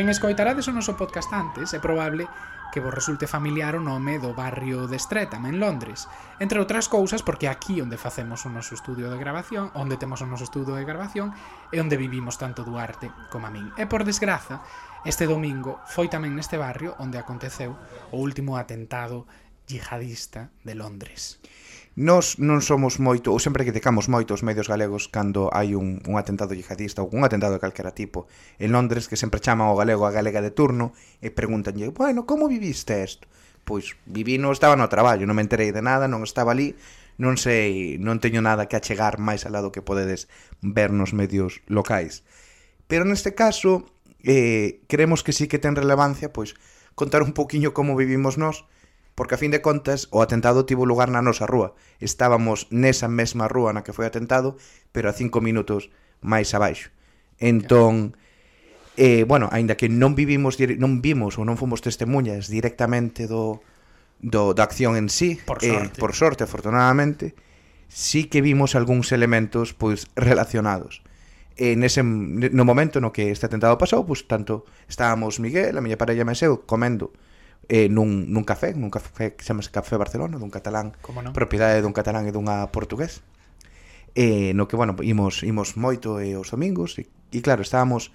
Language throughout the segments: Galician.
Quen escoitarades o noso podcast antes é probable que vos resulte familiar o nome do barrio de Streatham, en Londres. Entre outras cousas, porque aquí onde facemos o noso estudio de grabación, onde temos o noso estudio de grabación, é onde vivimos tanto Duarte como a min. E por desgraza, este domingo foi tamén neste barrio onde aconteceu o último atentado yihadista de Londres. Nos non somos moito, ou sempre criticamos moito os medios galegos cando hai un, un atentado yihadista ou un atentado de calquera tipo en Londres que sempre chaman o galego a galega de turno e preguntanlle, bueno, como viviste isto? Pois viví, non estaba no traballo, non me enterei de nada, non estaba ali, non sei, non teño nada que achegar máis alá do que podedes ver nos medios locais. Pero neste caso, eh, creemos que sí que ten relevancia, pois, contar un poquinho como vivimos nós, porque a fin de contas o atentado tivo lugar na nosa rúa. Estábamos nesa mesma rúa na que foi atentado, pero a cinco minutos máis abaixo. Entón, eh, bueno, aínda que non vivimos non vimos ou non fomos testemunhas directamente do, do da acción en sí, por eh, sorte, eh, por sorte afortunadamente, sí que vimos algúns elementos pois relacionados e nese, no momento no que este atentado pasou, pois tanto estábamos Miguel, a miña parella e eu comendo eh, nun, nun café, nun café que chamase Café Barcelona, dun catalán, no? propiedade dun catalán e dunha portugués, eh, no que, bueno, imos, imos moito eh, os domingos, e, e claro, estábamos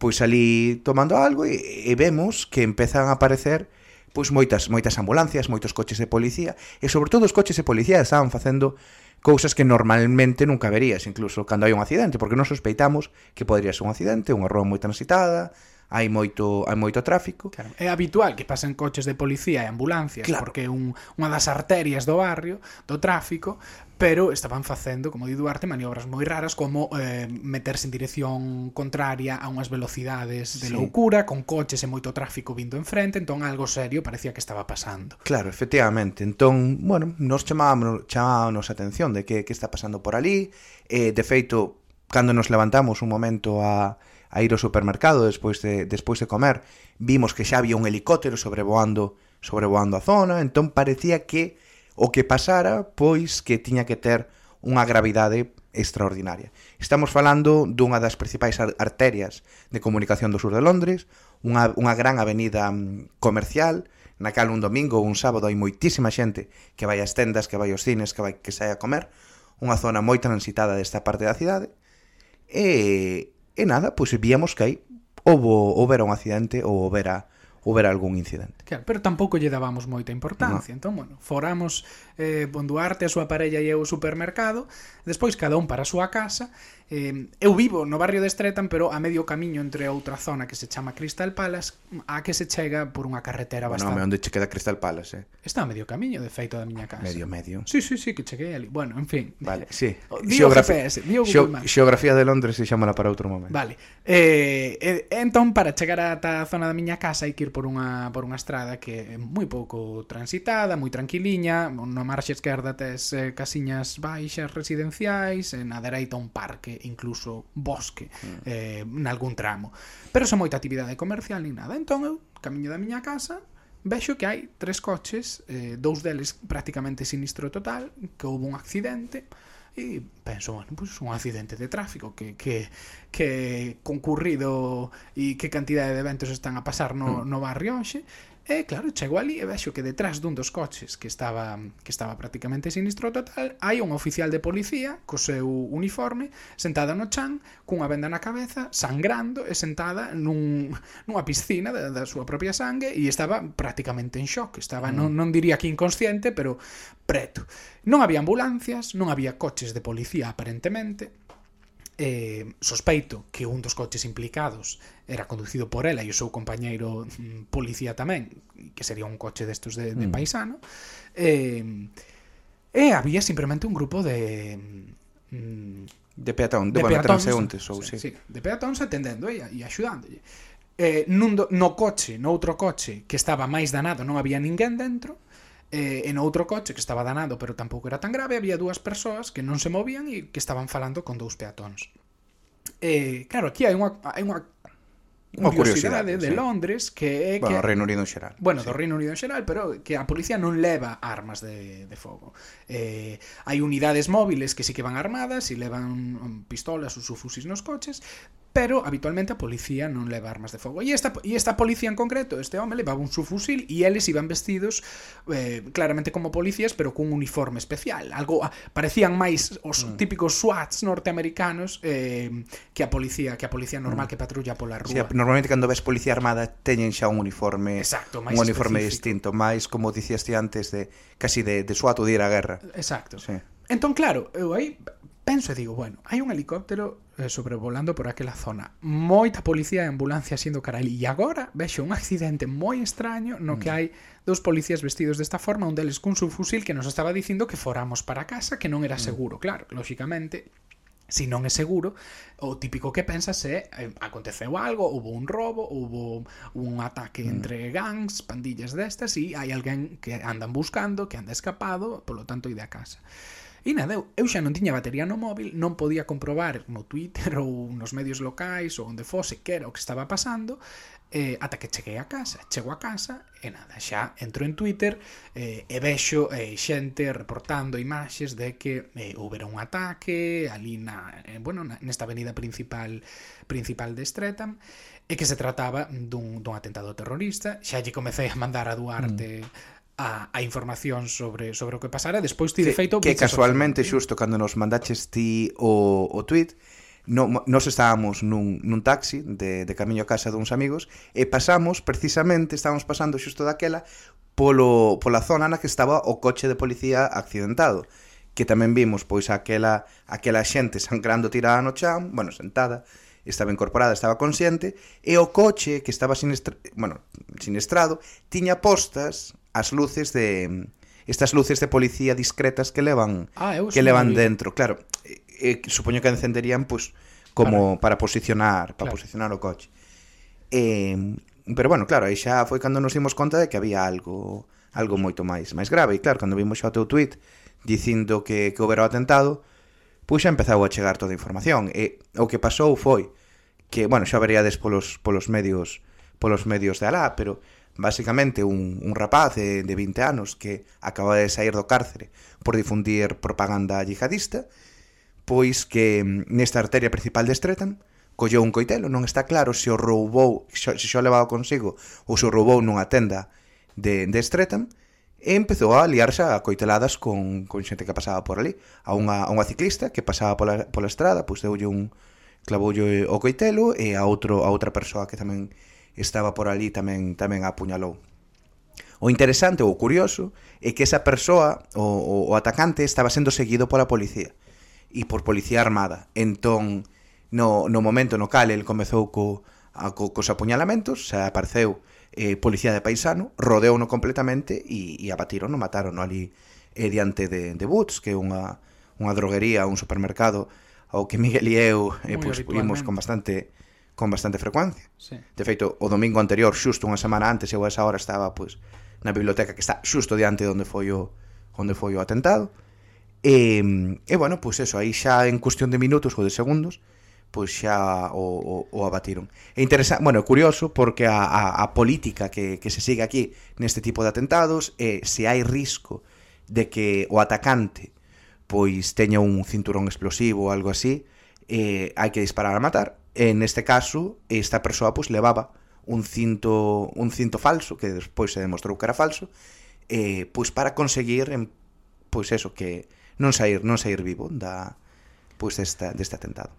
pois ali tomando algo e, e vemos que empezan a aparecer pois moitas moitas ambulancias, moitos coches de policía e sobre todo os coches de policía estaban facendo cousas que normalmente nunca verías, incluso cando hai un accidente, porque non sospeitamos que podría ser un accidente, unha rúa moi transitada, hai moito hai moito tráfico. Claro. É habitual que pasen coches de policía e ambulancias claro. porque un unha das arterias do barrio, do tráfico, pero estaban facendo, como di Duarte, maniobras moi raras como eh, meterse en dirección contraria a unhas velocidades de sí. loucura, con coches e moito tráfico vindo enfrente, entón algo serio parecía que estaba pasando. Claro, efectivamente. Entón, bueno, nos chamábamos, chamábamos a atención de que, que está pasando por ali, eh, de feito, cando nos levantamos un momento a, a ir ao supermercado despois de, despois de comer, vimos que xa había un helicóptero sobrevoando, sobrevoando a zona, entón parecía que o que pasara, pois que tiña que ter unha gravidade extraordinaria. Estamos falando dunha das principais arterias de comunicación do sur de Londres, unha, unha gran avenida mm, comercial, na cal un domingo ou un sábado hai moitísima xente que vai ás tendas, que vai aos cines, que vai que sai a comer, unha zona moi transitada desta parte da cidade, e E nada, pois víamos que aí houbo, houbera un accidente ou houbera, houbera algún incidente. Claro, pero tampouco lle dábamos moita importancia. No. Entón, bueno, foramos eh, Bon Duarte, a súa parella e eu ao supermercado, despois cada un para a súa casa. Eh, eu vivo no barrio de Estretan, pero a medio camiño entre outra zona que se chama Crystal Palace, a que se chega por unha carretera bastante... Bueno, onde che queda Crystal Palace, eh? Está a medio camiño, de feito, da miña casa. Medio, medio. Sí, sí, sí, que cheguei ali. Bueno, en fin. Vale, sí. Dio o GPS, dio Google Maps. Xeografía de Londres se chamala para outro momento. Vale. Eh, eh, entón, para chegar ata a zona da miña casa hai que ir por unha, por unha estrada estrada que é moi pouco transitada, moi tranquiliña, na marxe esquerda tes eh, casiñas baixas residenciais, eh, e na dereita un parque, incluso bosque, mm. eh, nalgún tramo. Pero son moita actividade comercial ni nada. Entón eu, camiño da miña casa, vexo que hai tres coches, eh, dous deles prácticamente sinistro total, que houve un accidente, e penso, bueno, pois pues un accidente de tráfico que, que, que concurrido e que cantidade de eventos están a pasar no, mm. no barrio hoxe E claro, chego ali e vexo que detrás dun dos coches que estaba que estaba prácticamente sinistro total, hai un oficial de policía co seu uniforme sentada no chan, cunha venda na cabeza, sangrando e sentada nun, nunha piscina da, da súa propia sangue e estaba prácticamente en shock, estaba mm. non, non diría que inconsciente, pero preto. Non había ambulancias, non había coches de policía aparentemente eh, sospeito que un dos coches implicados era conducido por ela e o seu compañeiro mm, policía tamén, que sería un coche destos de, de mm. paisano, eh, e había simplemente un grupo de... Mm, de peatón, de, de bueno, peatóns, transeúntes ou sí, sí. sí, de peatóns atendendo e, e axudándolle. Eh, nun do, no coche, no outro coche que estaba máis danado, non había ninguén dentro, Eh, e no outro coche que estaba danado, pero tampouco era tan grave, había dúas persoas que non se movían e que estaban falando con dous peatóns. Eh, claro, aquí hai unha, hai unha unha curiosidade, curiosidade de sí. Londres que é bueno, que... Bueno, Reino Unido en xeral. Bueno, sí. do Reino Unido en xeral, pero que a policía non leva armas de, de fogo. Eh, hai unidades móviles que sí que van armadas e levan mm, pistolas ou fusis nos coches, pero habitualmente a policía non leva armas de fogo. E esta, e esta policía en concreto, este home, levaba un subfusil e eles iban vestidos eh, claramente como policías, pero cun uniforme especial. Algo ah, parecían máis os mm. típicos SWATs norteamericanos eh, que a policía que a policía normal mm. que patrulla pola rúa. Sí, normalmente cando ves policía armada teñen xa un uniforme Exacto, máis un uniforme específico. distinto, máis como dicías ti antes de casi de, de SWAT ou de ir á guerra. Exacto. Sí. Entón, claro, eu aí penso e digo, bueno, hai un helicóptero Eh, sobrevolando por aquela zona. Moita policía e ambulancia sendo cara ali. E agora vexo un accidente moi extraño no que mm. hai dous policías vestidos desta forma, un deles cun subfusil que nos estaba dicindo que foramos para casa, que non era mm. seguro. Claro, lóxicamente, se si non é seguro, o típico que pensas é eh, aconteceu algo, houve un robo, houve un ataque mm. entre gangs, pandillas destas e hai alguén que andan buscando, que anda escapado, polo tanto, ide a casa. E nada, eu, eu xa non tiña batería no móvil, non podía comprobar no Twitter ou nos medios locais ou onde fose que era o que estaba pasando, eh, ata que cheguei a casa. Chego a casa e nada, xa entro en Twitter eh, e vexo eh, xente reportando imaxes de que eh, houbera un ataque ali na, eh, bueno, na, nesta avenida principal principal de Streatham e que se trataba dun, dun atentado terrorista. Xa lle comecei a mandar a Duarte mm a, a información sobre sobre o que pasara, despois ti de feito que, que casualmente xusto cando nos mandaches ti o, o tweet no, nos estábamos nun, nun taxi de, de camiño a casa duns amigos e pasamos, precisamente, estábamos pasando xusto daquela polo, pola zona na que estaba o coche de policía accidentado que tamén vimos pois aquela aquela xente sangrando tirada no chan, bueno, sentada, estaba incorporada, estaba consciente, e o coche que estaba sinestra, bueno, sinestrado tiña postas as luces de estas luces de policía discretas que levan ah, que levan vi. dentro, claro. Eh, eh, supoño que encenderían pois pues, como para, para posicionar, para claro. posicionar o coche. Eh, pero bueno, claro, aí xa foi cando nos dimos conta de que había algo algo moito máis máis grave e claro, cando vimos xa o teu tweet dicindo que que houbera o atentado, pois xa empezou a chegar toda a información e o que pasou foi que, bueno, xa veríades polos polos medios polos medios de alá, pero Básicamente un, un rapaz de, de 20 anos que acaba de sair do cárcere por difundir propaganda yihadista, pois que mm, nesta arteria principal de Streatham colleu un coitelo, non está claro se o roubou, se xo levado consigo ou se o roubou nunha tenda de, de Streatham, e empezou a liarse a coiteladas con, con xente que pasaba por ali. A unha, a unha ciclista que pasaba pola, pola estrada pois deulle un clavoulle o coitelo e a outro a outra persoa que tamén estaba por ali tamén tamén apuñalou. O interesante ou curioso é que esa persoa, o, o, o atacante, estaba sendo seguido pola policía e por policía armada. Entón, no, no momento no cal el comezou co, a, co, cos apuñalamentos, se apareceu eh, policía de paisano, rodeou-no completamente e, e abatiron, no mataron no ali eh, diante de, de Boots, que é unha, unha droguería, un supermercado, ao que Miguel e eu eh, pois, pues, con bastante con bastante frecuencia. Sí. De feito, o domingo anterior, xusto unha semana antes, eu a esa hora estaba pois na biblioteca que está xusto diante de onde foi o onde foi o atentado. E, e bueno, pois eso, aí xa en cuestión de minutos ou de segundos, pois xa o, o, o abatiron. É interesante, bueno, curioso porque a, a, a política que, que se sigue aquí neste tipo de atentados é se hai risco de que o atacante pois teña un cinturón explosivo ou algo así, eh, hai que disparar a matar E neste caso, esta persoa pois levaba un cinto un cinto falso, que despois se demostrou que era falso, eh, pois para conseguir pois eso que non sair, non sair vivo da pois desta deste atentado.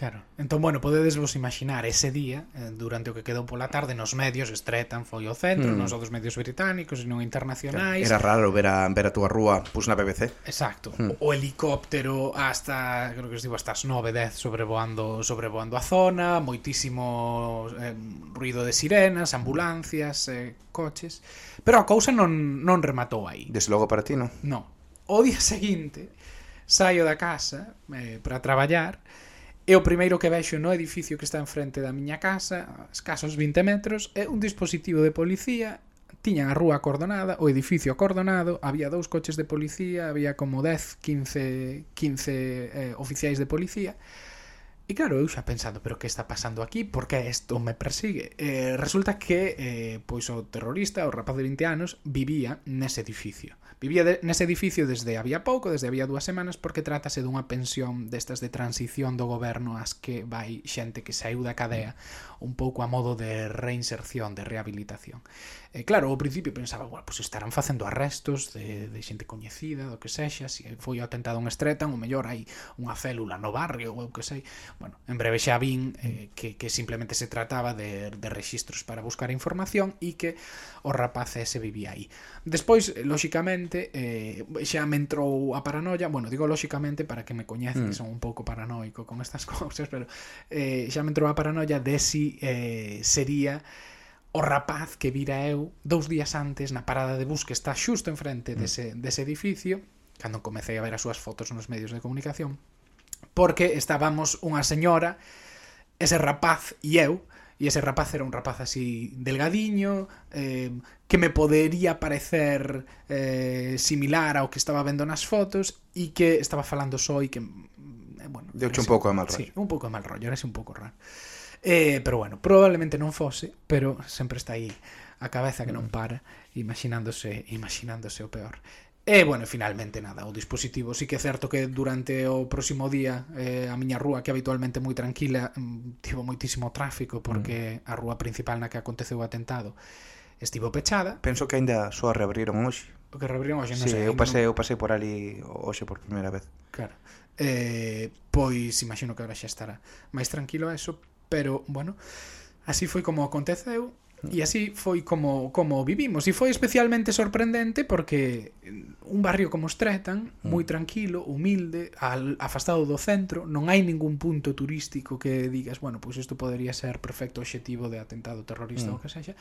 Claro. Entón, bueno, podedes vos imaginar ese día, eh, durante o que quedou pola tarde nos medios, Stretan foi o centro, mm. nos outros medios británicos, e non internacionais. Era raro ver a, ver a túa rúa, pus na BBC. Exacto. Mm. O, o helicóptero hasta, creo que os digo, hasta as 9, 10 sobrevoando, sobrevoando a zona, moitísimo eh, ruido de sirenas, ambulancias, eh, coches. Pero a cousa non, non rematou aí. Desde logo para ti, non? Non. O día seguinte, saio da casa eh, para traballar, E o primeiro que vexo no edificio que está enfrente da miña casa, escasos 20 metros, é un dispositivo de policía. Tiñan a rúa acordonada, o edificio acordonado, había dous coches de policía, había como 10, 15, 15 eh, oficiais de policía, E claro, eu xa pensando, pero que está pasando aquí? Por que isto me persigue? Eh, resulta que eh, pois o terrorista, o rapaz de 20 anos, vivía nese edificio. Vivía de, nese edificio desde había pouco, desde había dúas semanas, porque trátase dunha pensión destas de transición do goberno ás que vai xente que saiu da cadea un pouco a modo de reinserción, de rehabilitación. E claro, ao principio pensaba, bueno, pois estarán facendo arrestos de, de xente coñecida, do que sexa, se foi atentado en Estretan, o mellor hai unha célula no barrio, ou que sei. Bueno, en breve xa vin eh, que, que simplemente se trataba de, de registros para buscar información e que o rapaz ese vivía aí. Despois, eh, lóxicamente, eh, xa me entrou a paranoia, bueno, digo lóxicamente para que me coñece, mm. son un pouco paranoico con estas cousas, pero eh, xa me entrou a paranoia de si eh, sería o rapaz que vira eu dous días antes na parada de bus que está xusto enfrente dese, mm. dese edificio cando comecei a ver as súas fotos nos medios de comunicación porque estábamos unha señora ese rapaz e eu e ese rapaz era un rapaz así delgadiño eh, que me podería parecer eh, similar ao que estaba vendo nas fotos e que estaba falando só e que mm, eh, bueno, deuche un pouco de mal rollo. sí, un pouco de mal rollo, era así un pouco raro. Eh, pero bueno, probablemente non fose, pero sempre está aí a cabeza que non mm. para, imaginándose, imaginándose o peor. E, bueno, finalmente, nada, o dispositivo sí que é certo que durante o próximo día eh, a miña rúa, que habitualmente moi tranquila, mm, tivo moitísimo tráfico porque mm. a rúa principal na que aconteceu o atentado estivo pechada. Penso que aínda só reabriron hoxe. O que reabriron hoxe, non sí, sei. Eu pasei, eu pasei por ali hoxe por primeira vez. Claro. Eh, pois imagino que agora xa estará máis tranquilo a eso, pero bueno, así foi como aconteceu mm. E así foi como como vivimos e foi especialmente sorprendente porque un barrio como Stretan, mm. moi tranquilo, humilde, al, afastado do centro, non hai ningún punto turístico que digas, bueno, pois isto podería ser perfecto obxectivo de atentado terrorista mm. ou que sexa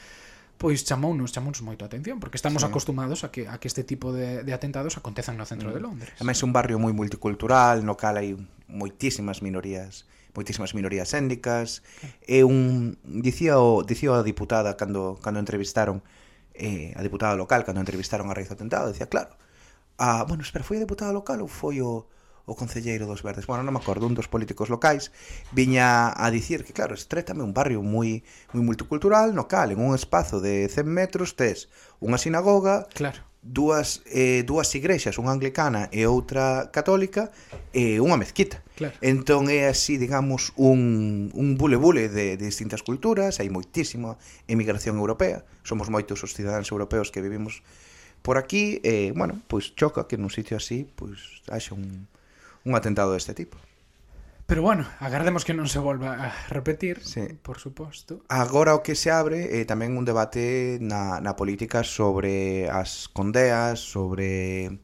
pois chamounos, chamounos moito a atención, porque estamos sí. acostumados a que a que este tipo de, de atentados acontezan no centro mm. de Londres. Ademais é un barrio moi multicultural, no cal hai moitísimas minorías moitísimas minorías étnicas e un dicía o dicía a diputada cando cando entrevistaron eh, a diputada local cando entrevistaron a Reiz Atentado, dicía, claro. Ah, bueno, espera, foi a diputada local ou foi o o concelleiro dos Verdes. Bueno, non me acordo, un dos políticos locais viña a dicir que, claro, estrétame un barrio moi moi multicultural, no cal, en un espazo de 100 metros tes unha sinagoga, claro dúas eh, dúas igrexas, unha anglicana e outra católica e unha mezquita. Claro. Entón é así, digamos, un, un bule bule de, de distintas culturas, hai moitísima emigración europea, somos moitos os cidadáns europeos que vivimos por aquí, e, bueno, pois choca que nun sitio así, pois haxa un, un atentado deste tipo. Pero bueno, agardemos que non se volva a repetir, sí. por suposto. Agora o que se abre eh, tamén un debate na, na política sobre as condeas, sobre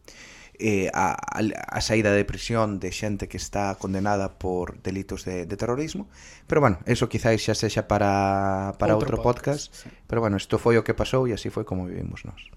eh, a, a, a saída de prisión de xente que está condenada por delitos de, de terrorismo. Pero bueno, eso quizáis xa sexa para, para outro, outro podcast. podcast sí. Pero bueno, isto foi o que pasou e así foi como vivimos nós.